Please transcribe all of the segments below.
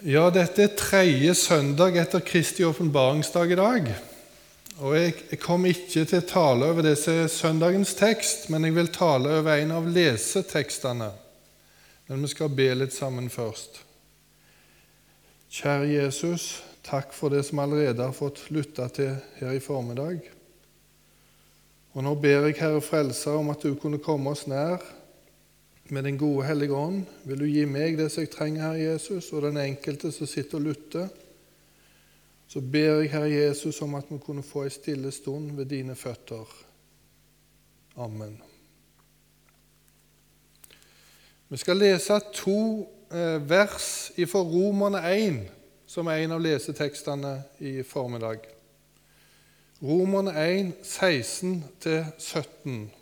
Ja, dette er tredje søndag etter Kristi åpenbaringsdag i dag. Og jeg, kommer kom ikke til å tale over disse søndagens tekst, men jeg vil tale over en av lesetekstene. Men vi skal be litt sammen først. Kjære Jesus, takk for det som allerede har fått lytte til her i formiddag. Og nå ber jeg Herre Frelser om at du kunne komme oss nær med Den gode hellige ånd, vil du gi meg det som jeg trenger, Herre Jesus, og den enkelte som sitter og lytter. Så ber jeg, Herre Jesus, om at vi kunne få ei stille stund ved dine føtter. Amen. Vi skal lese to eh, vers fra Romerne 1, som er en av lesetekstene i formiddag. Romerne 1, 16-17.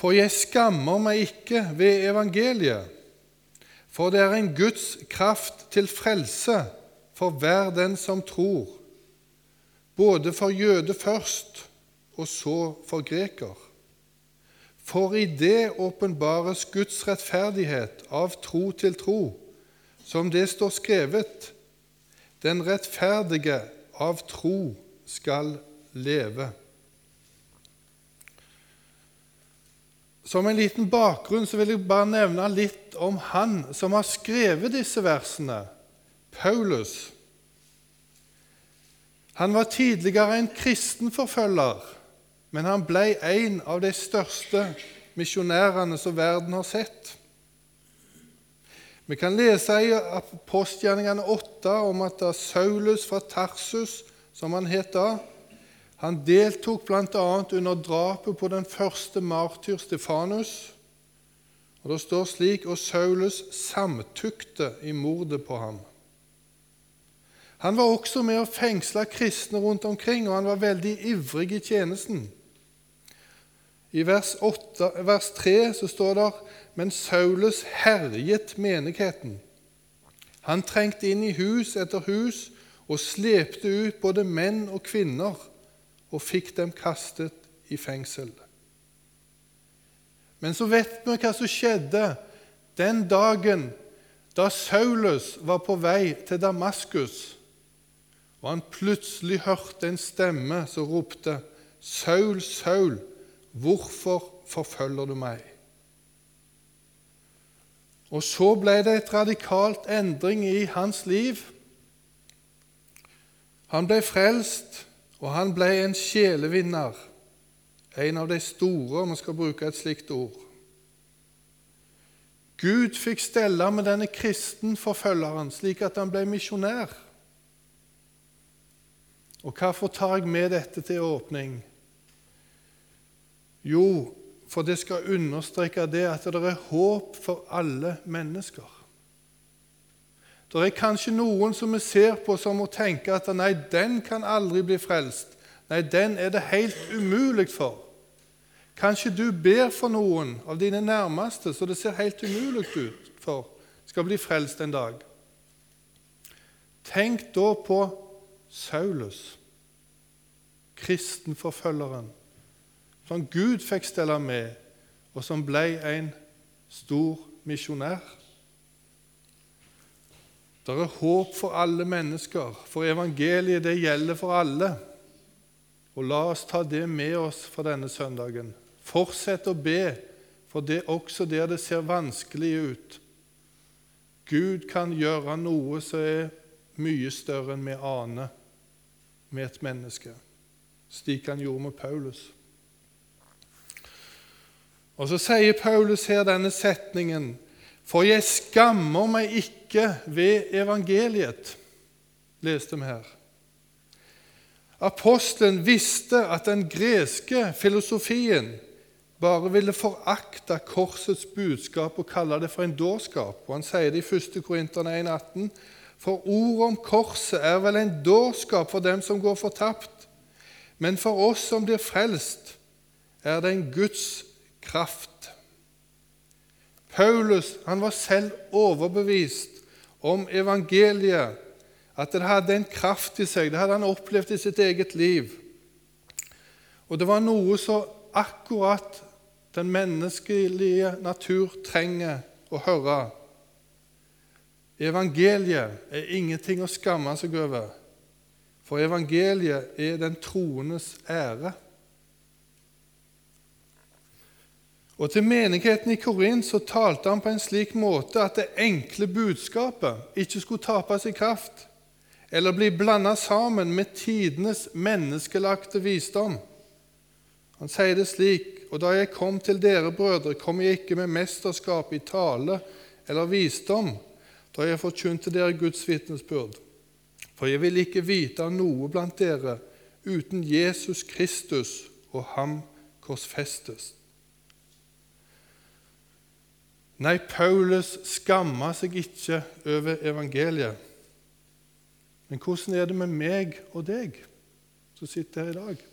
For jeg skammer meg ikke ved evangeliet, for det er en Guds kraft til frelse for hver den som tror, både for jøde først og så for greker. For i det åpenbares Guds rettferdighet av tro til tro, som det står skrevet:" Den rettferdige av tro skal leve. Som en liten bakgrunn så vil jeg bare nevne litt om han som har skrevet disse versene, Paulus. Han var tidligere en kristenforfølger, men han ble en av de største misjonærene som verden har sett. Vi kan lese i Postgjerningene 8 om at da Saulus fra Tarsus, som han het da, han deltok bl.a. under drapet på den første martyr Stefanus. Og Det står slik og Saulus samtykte i mordet på ham. Han var også med å fengsle kristne rundt omkring, og han var veldig ivrig i tjenesten. I vers, 8, vers 3 så står det men Saulus herjet menigheten. Han trengte inn i hus etter hus og slepte ut både menn og kvinner og fikk dem kastet i fengsel. Men så vet vi hva som skjedde den dagen da Saulus var på vei til Damaskus, og han plutselig hørte en stemme som ropte, 'Saul, Saul, hvorfor forfølger du meg?' Og så ble det et radikalt endring i hans liv. Han ble frelst og han ble en sjelevinner, en av de store, om vi skal bruke et slikt ord. Gud fikk stelle med denne kristenforfølgeren slik at han ble misjonær. Og hvorfor tar jeg med dette til åpning? Jo, for det skal understreke det at det er håp for alle mennesker. Det er kanskje noen som vi ser på som må tenke at nei, den kan aldri bli frelst. Nei, den er det helt umulig for. Kanskje du ber for noen av dine nærmeste så det ser helt umulig ut for skal bli frelst en dag. Tenk da på Saulus, kristenforfølgeren, som Gud fikk stelle med, og som ble en stor misjonær. Det er håp for alle mennesker, for evangeliet det gjelder for alle. Og La oss ta det med oss for denne søndagen. Fortsett å be, for det er også der det ser vanskelig ut. Gud kan gjøre noe som er mye større enn vi aner med et menneske, slik han gjorde med Paulus. Og Så sier Paulus her denne setningen for jeg skammer meg ikke ved evangeliet, leste vi her. Apostelen visste at den greske filosofien bare ville forakte korsets budskap og kalle det for en dårskap. Og Han sier det i 1. Korinterne 1,18.: For ordet om korset er vel en dårskap for dem som går fortapt, men for oss som blir frelst, er det en Guds kraft. Paulus han var selv overbevist om evangeliet, at det hadde en kraft i seg. Det hadde han opplevd i sitt eget liv. Og det var noe som akkurat den menneskelige natur trenger å høre. Evangeliet er ingenting å skamme seg over, for evangeliet er den troendes ære. Og Til menigheten i Korin så talte han på en slik måte at det enkle budskapet ikke skulle tapes i kraft eller bli blanda sammen med tidenes menneskelagte visdom. Han sier det slik.: Og da jeg kom til dere brødre, kom jeg ikke med mesterskap i tale eller visdom, da jeg forkynte dere Guds vitnesbyrd. For jeg vil ikke vite av noe blant dere uten Jesus Kristus og ham korsfestes. Nei, Paulus skamma seg ikke over evangeliet. Men hvordan er det med meg og deg som sitter her i dag?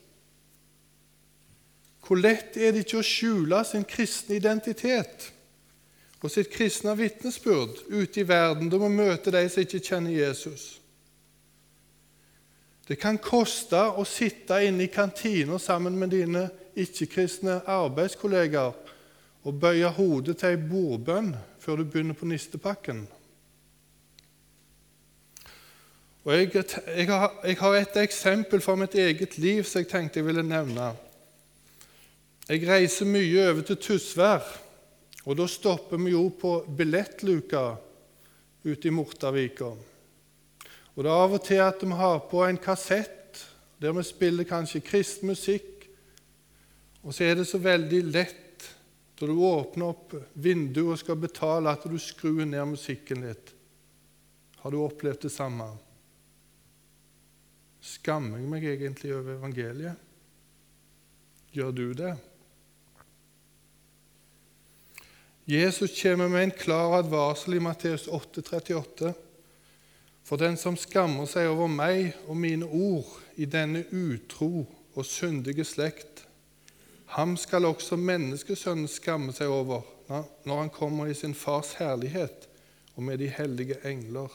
Hvor lett er det ikke å skjule sin kristne identitet og sitt kristne vitnesbyrd ute i verden Du må møte de som ikke kjenner Jesus? Det kan koste å sitte inne i kantina sammen med dine ikke-kristne arbeidskollegaer å bøye hodet til ei bordbønn før du begynner på nistepakken. Og jeg, jeg, har, jeg, har, et eksempel fra mitt eget liv som jeg tenkte jeg ville nevne. Jeg reiser mye over til Tysvær, og da stopper vi jo på billettluka ute i Mortavika. Og det er av og til at vi har på en kassett der vi spiller kanskje kristen musikk, og så er det så veldig lett da du åpner opp vinduet og skal betale, at du skrur ned musikken litt. Har du opplevd det samme? Skammer jeg meg egentlig over evangeliet? Gjør du det? Jesus kommer med en klar advarsel i Matteus 8,38. For den som skammer seg over meg og mine ord i denne utro og syndige slekt, Ham skal også menneskesønnen skamme seg over når han kommer i sin fars herlighet og med de hellige engler.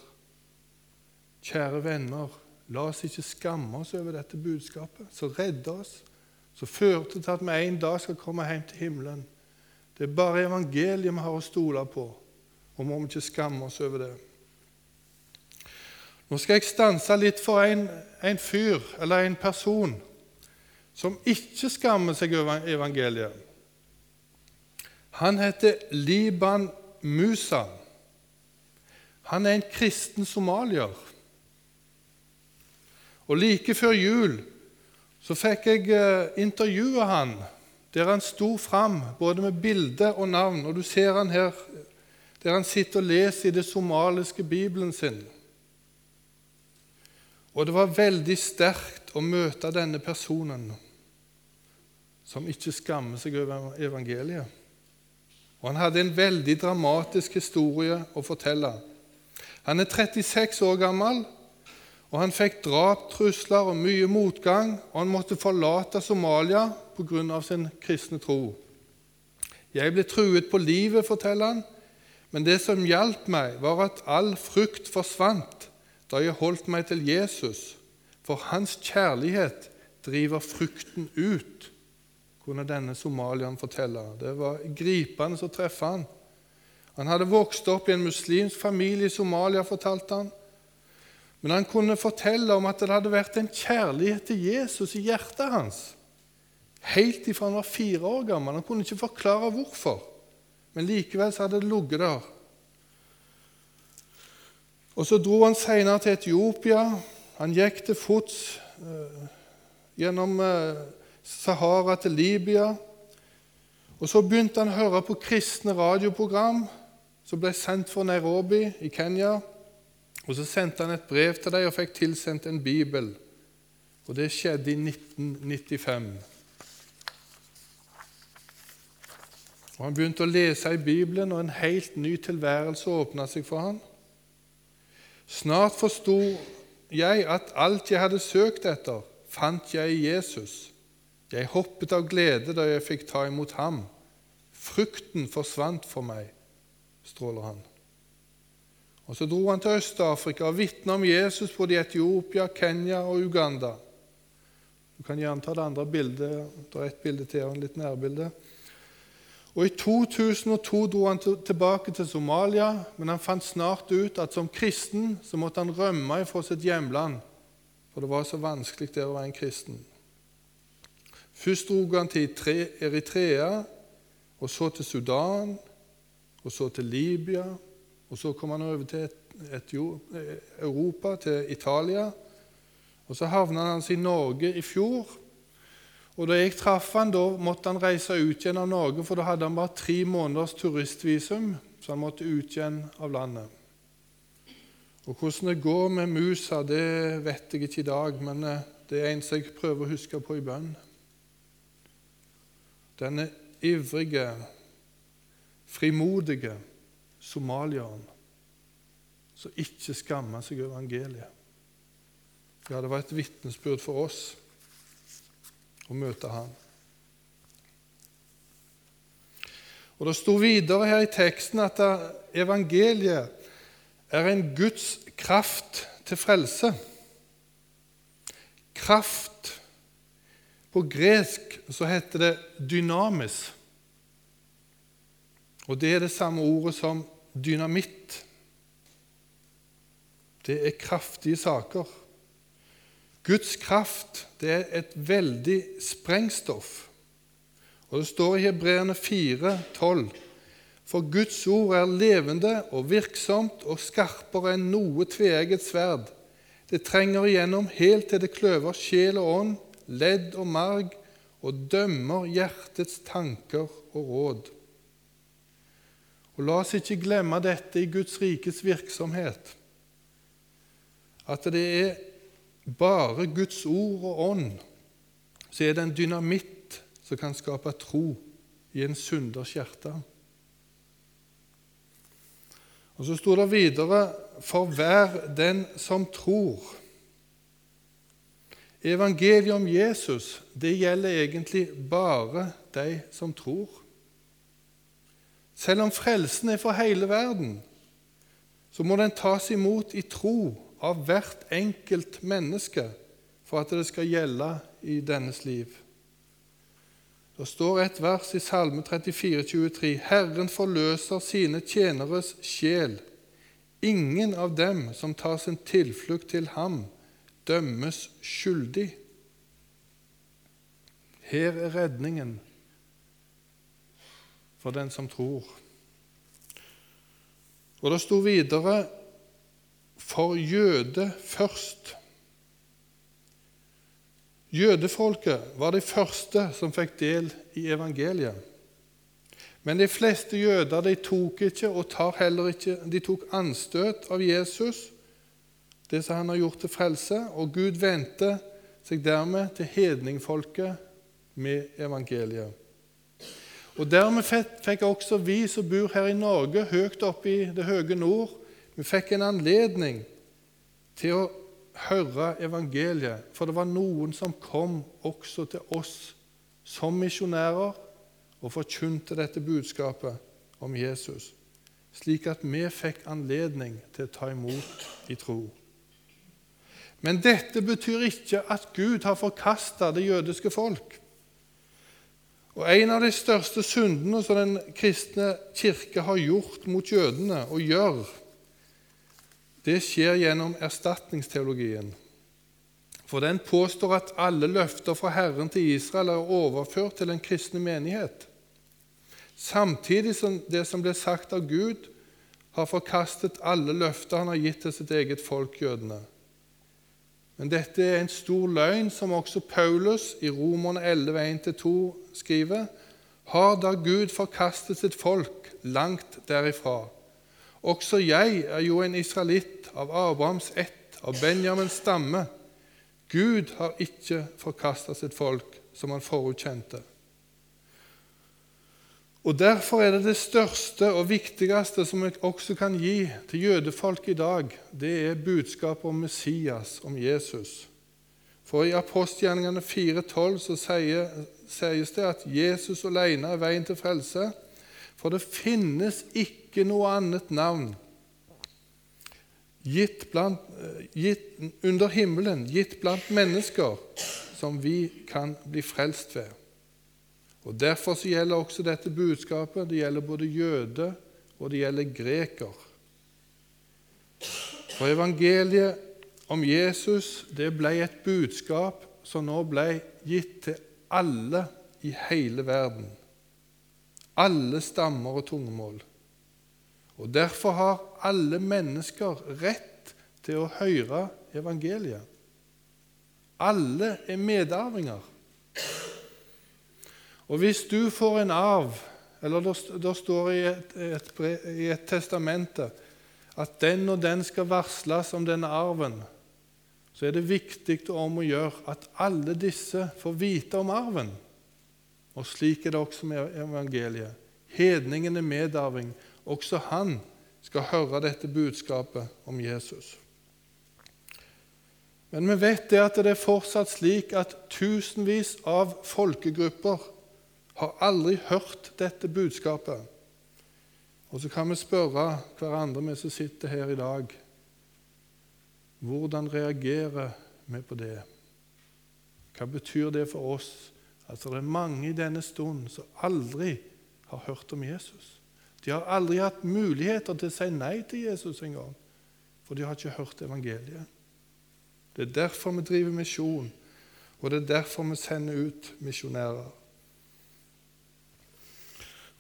Kjære venner, la oss ikke skamme oss over dette budskapet, som redder oss, som førte til at vi en dag skal komme hjem til himmelen. Det er bare evangeliet vi har å stole på, og må vi ikke skamme oss over det. Nå skal jeg stanse litt for en, en fyr eller en person som ikke skammer seg over evangeliet. Han heter Liban Musa. Han er en kristen somalier. Og Like før jul så fikk jeg eh, intervjue han, der han sto fram både med bilde og navn. Og Du ser han her der han sitter og leser i det somaliske bibelen sin. Og det var veldig sterkt å møte denne personen som ikke skammer seg over evangeliet. Og Han hadde en veldig dramatisk historie å fortelle. Han er 36 år gammel, og han fikk draptrusler og mye motgang. og Han måtte forlate Somalia pga. sin kristne tro. Jeg ble truet på livet, forteller han, men det som hjalp meg, var at all frukt forsvant da jeg holdt meg til Jesus, for hans kjærlighet driver frukten ut, kunne denne somalieren fortelle. Det var gripende å treffe han. Han hadde vokst opp i en muslimsk familie i Somalia, fortalte han. Men han kunne fortelle om at det hadde vært en kjærlighet til Jesus i hjertet hans helt ifra han var fire år gammel. Han kunne ikke forklare hvorfor, men likevel så hadde det ligget der. Og Så dro han senere til Etiopia. Han gikk til fots eh, gjennom eh, Sahara til Libya. Og Så begynte han å høre på kristne radioprogram som ble sendt fra Nairobi i Kenya. Og Så sendte han et brev til dem og fikk tilsendt en bibel. Og Det skjedde i 1995. Og Han begynte å lese i Bibelen, og en helt ny tilværelse åpna seg for ham. Snart forsto jeg at alt jeg hadde søkt etter, fant jeg i Jesus. Jeg hoppet av glede da jeg fikk ta imot ham. Frukten forsvant for meg, stråler han. Og Så dro han til Øst-Afrika og vitna om Jesus både i Etiopia, Kenya og Uganda. Du kan gjerne ta det andre bildet. Det er et bilde til og en litt nærbilde. Og I 2002 dro han tilbake til Somalia, men han fant snart ut at som kristen så måtte han rømme fra sitt hjemland, for det var så vanskelig der å være en kristen. Først dro han til Eritrea, og så til Sudan, og så til Libya. Og så kom han over til Europa, til Italia. Og så havna han i Norge i fjor. Og Da jeg traff han, da måtte han reise ut igjen av Norge, for da hadde han bare tre måneders turistvisum, så han måtte ut igjen av landet. Og Hvordan det går med musa, det vet jeg ikke i dag, men eh, det er en som jeg prøver å huske på i bønn. Denne ivrige, frimodige somalieren som ikke skammer seg over evangeliet. Ja, det var et vitnesbyrd for oss å møte han. Og Det sto videre her i teksten at evangeliet er en Guds kraft til frelse. Kraft På gresk så heter det dynamis. Og det er det samme ordet som dynamitt. Det er kraftige saker. Guds kraft det er et veldig sprengstoff. Og Det står i Hebreerne 4, 12, for Guds ord er levende og virksomt og skarpere enn noe tveegget sverd. Det trenger igjennom helt til det kløver sjel og ånd, ledd og marg, og dømmer hjertets tanker og råd. Og La oss ikke glemme dette i Guds rikes virksomhet, at det er bare Guds ord og ånd så er det en dynamitt som kan skape tro i en synders hjerte. Og Så sto det videre for hver den som tror. Evangeliet om Jesus det gjelder egentlig bare de som tror. Selv om frelsen er for hele verden, så må den tas imot i tro av hvert enkelt menneske for at det skal gjelde i dennes liv. Det står et vers i Salme 34, 23. Herren forløser sine tjeneres sjel. Ingen av dem som tar sin tilflukt til ham, dømmes skyldig. Her er redningen for den som tror. Og det sto videre for jøde først. Jødefolket var de første som fikk del i evangeliet. Men de fleste jøder de tok ikke og tar heller ikke de tok anstøt av Jesus, det som han har gjort til frelse, og Gud vendte seg dermed til hedningfolket med evangeliet. Og Dermed fikk også vi som bor her i Norge, høyt oppe i det høye nord, vi fikk en anledning til å høre evangeliet, for det var noen som kom også til oss som misjonærer og forkynte dette budskapet om Jesus, slik at vi fikk anledning til å ta imot i tro. Men dette betyr ikke at Gud har forkasta det jødiske folk. Og En av de største syndene som den kristne kirke har gjort mot jødene, og gjør, det skjer gjennom erstatningsteologien. For den påstår at alle løfter fra Herren til Israel er overført til den kristne menighet, samtidig som det som ble sagt av Gud, har forkastet alle løfter han har gitt til sitt eget folk, jødene. Men dette er en stor løgn, som også Paulus i Romerne 11, 1-2 skriver. Har da Gud forkastet sitt folk langt derifra? Også jeg er jo en israelitt av Abrahams ett, av Benjamins stamme. Gud har ikke forkasta sitt folk, som han forutkjente. Og Derfor er det det største og viktigste som vi også kan gi til jødefolk i dag, det er budskapet om Messias, om Jesus. For i apostelgjerningene 4,12 så sies det at Jesus alene er veien til frelse. For det finnes ikke noe annet navn gitt, blant, gitt under himmelen, gitt blant mennesker, som vi kan bli frelst ved. Og Derfor så gjelder også dette budskapet det gjelder både jøde og det gjelder greker. For evangeliet om Jesus det ble et budskap som nå ble gitt til alle i hele verden. Alle stammer og tungemål. Og Derfor har alle mennesker rett til å høre evangeliet. Alle er medarvinger. Og hvis du får en arv Eller det står i et, et, i et testamente at den og den skal varsles om denne arven, så er det viktig om å gjøre at alle disse får vite om arven. Og slik er det også med evangeliet. Hedningen er medarving. Også han skal høre dette budskapet om Jesus. Men vi vet det at det er fortsatt slik at tusenvis av folkegrupper har aldri hørt dette budskapet. Og så kan vi spørre hverandre, vi som sitter her i dag, hvordan reagerer vi på det? Hva betyr det for oss at det er mange i denne stund som aldri har hørt om Jesus? De har aldri hatt muligheter til å si nei til Jesus engang, for de har ikke hørt evangeliet. Det er derfor vi driver misjon, og det er derfor vi sender ut misjonærer.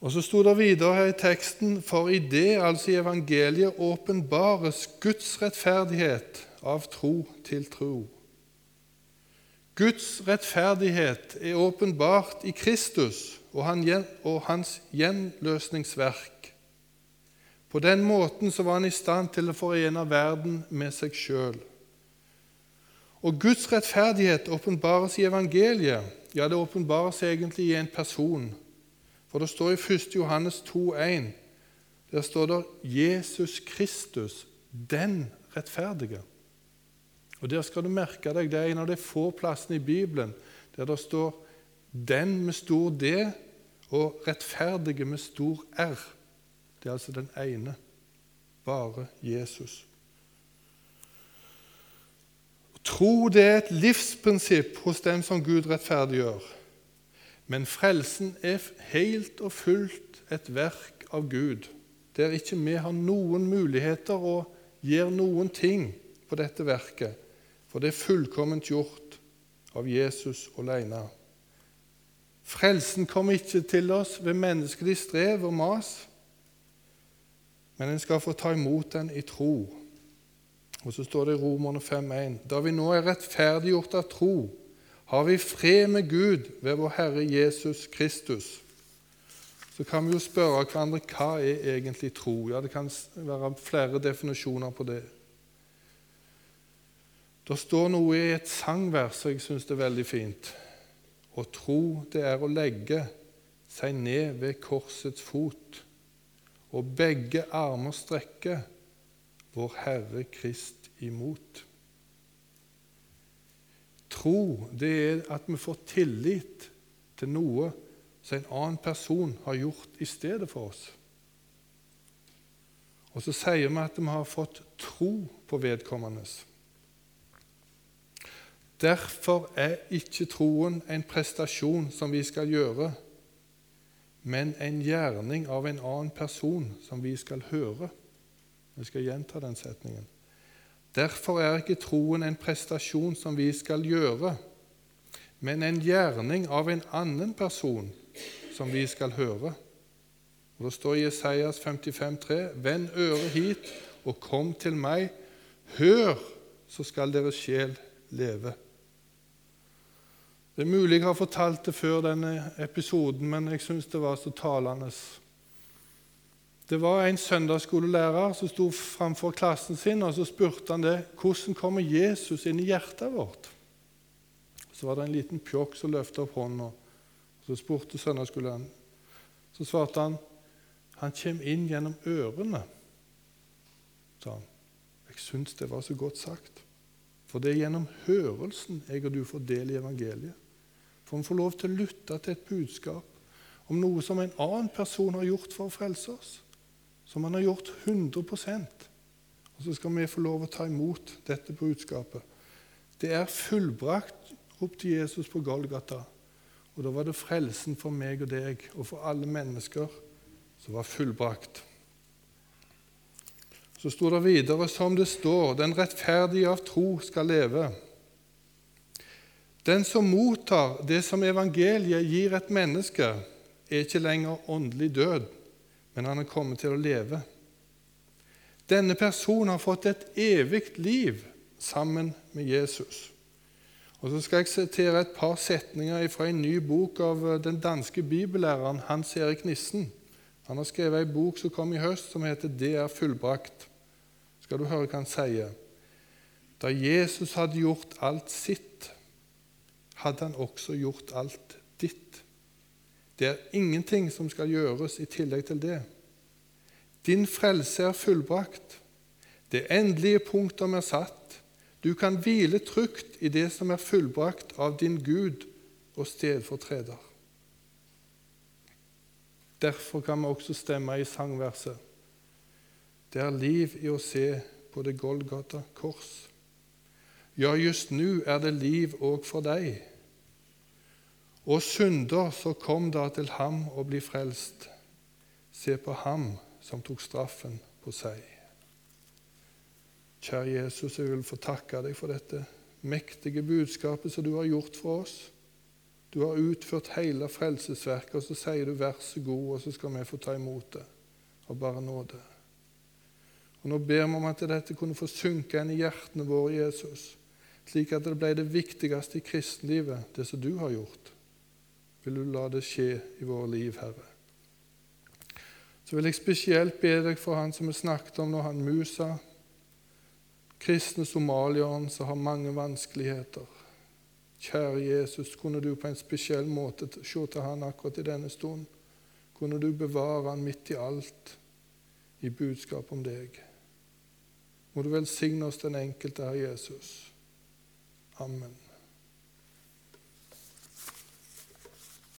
Og Så sto det videre her i teksten For i det, altså i evangeliet, åpenbares Guds rettferdighet av tro til tro. Guds rettferdighet er åpenbart i Kristus og hans gjenløsningsverk. På den måten så var han i stand til å forene verden med seg sjøl. Og Guds rettferdighet åpenbares i evangeliet. Ja, det åpenbares egentlig i en person. For det står i 1. Johannes 2,1 Der står det 'Jesus Kristus, den rettferdige'. Og Der skal du merke deg, det er en av de få plassene i Bibelen der det står 'den' med stor D og 'rettferdige' med stor R. Det er altså den ene. Bare Jesus. Tro det er et livsprinsipp hos dem som Gud rettferdiggjør. Men frelsen er helt og fullt et verk av Gud, der ikke vi har noen muligheter og gjør noen ting på dette verket, for det er fullkomment gjort av Jesus alene. Frelsen kommer ikke til oss ved menneskelig strev og mas, men en skal få ta imot den i tro. Og så står det i Romerne 5,1.: Da vi nå er rettferdiggjort av tro, har vi fred med Gud ved vår Herre Jesus Kristus. Så kan vi jo spørre hverandre hva er egentlig tro. Ja, Det kan være flere definisjoner på det. Det står noe i et sangvers som jeg syns er veldig fint. Å tro, det er å legge seg ned ved korsets fot, og begge armer strekke vår Herre Krist imot. Tro det er at vi får tillit til noe som en annen person har gjort i stedet for oss. Og så sier vi at vi har fått tro på vedkommende. Derfor er ikke troen en prestasjon som vi skal gjøre, men en gjerning av en annen person som vi skal høre. Jeg skal gjenta den setningen. Derfor er ikke troen en prestasjon som vi skal gjøre, men en gjerning av en annen person som vi skal høre. Og Det står i Jesajas 55,3.: Vend øret hit og kom til meg. Hør, så skal deres sjel leve. Det er mulig jeg har fortalt det før denne episoden, men jeg syns det var så talende. Det var en søndagsskolelærer som sto framfor klassen sin, og så spurte han det hvordan kommer Jesus inn i hjertet vårt. Så var det en liten pjokk som løfta opp hånda. Så spurte søndagsskolelæreren. Så svarte han han kommer inn gjennom ørene. sa han. Jeg syns det var så godt sagt. For det er gjennom hørelsen jeg og du får del i evangeliet. For vi får lov til å lytte til et budskap om noe som en annen person har gjort for å frelse oss som han har gjort 100% Og så skal vi få lov å ta imot dette budskapet. Det er fullbrakt, ropte Jesus på Golgata. Og da var det frelsen for meg og deg og for alle mennesker som var fullbrakt. Så sto det videre som det står, den rettferdige av tro skal leve. Den som mottar det som evangeliet gir et menneske, er ikke lenger åndelig død, men han er kommet til å leve. Denne personen har fått et evig liv sammen med Jesus. Og Så skal jeg sitere et par setninger fra en ny bok av den danske bibellæreren Hans Erik Nissen. Han har skrevet en bok som kom i høst, som heter 'Det er fullbrakt'. Skal du høre hva han sier? Da Jesus hadde gjort alt sitt, hadde han også gjort alt ditt. Det er ingenting som skal gjøres i tillegg til det. Din frelse er fullbrakt. Det endelige punktum er satt. Du kan hvile trygt i det som er fullbrakt av din Gud og stedfortreder. Derfor kan vi også stemme i sangverset. Det er liv i å se på det Golgata kors. Ja, just nå er det liv òg for deg. Og synder, så kom da til ham og bli frelst. Se på ham som tok straffen på seg. Kjære Jesus, jeg vil få takke deg for dette mektige budskapet som du har gjort for oss. Du har utført hele frelsesverket, og så sier du 'vær så god', og så skal vi få ta imot det av bare nåde. Og Nå ber vi om at dette kunne få synke inn i hjertene våre, Jesus, slik at det ble det viktigste i kristenlivet, det som du har gjort. Vil du la det skje i våre liv, Herre? Så vil jeg spesielt be deg for han som vi snakket om når han Musa, kristne somalieren som har mange vanskeligheter. Kjære Jesus, kunne du på en spesiell måte se til han akkurat i denne stund? Kunne du bevare han midt i alt i budskap om deg? Må du velsigne oss den enkelte, Herre Jesus. Amen.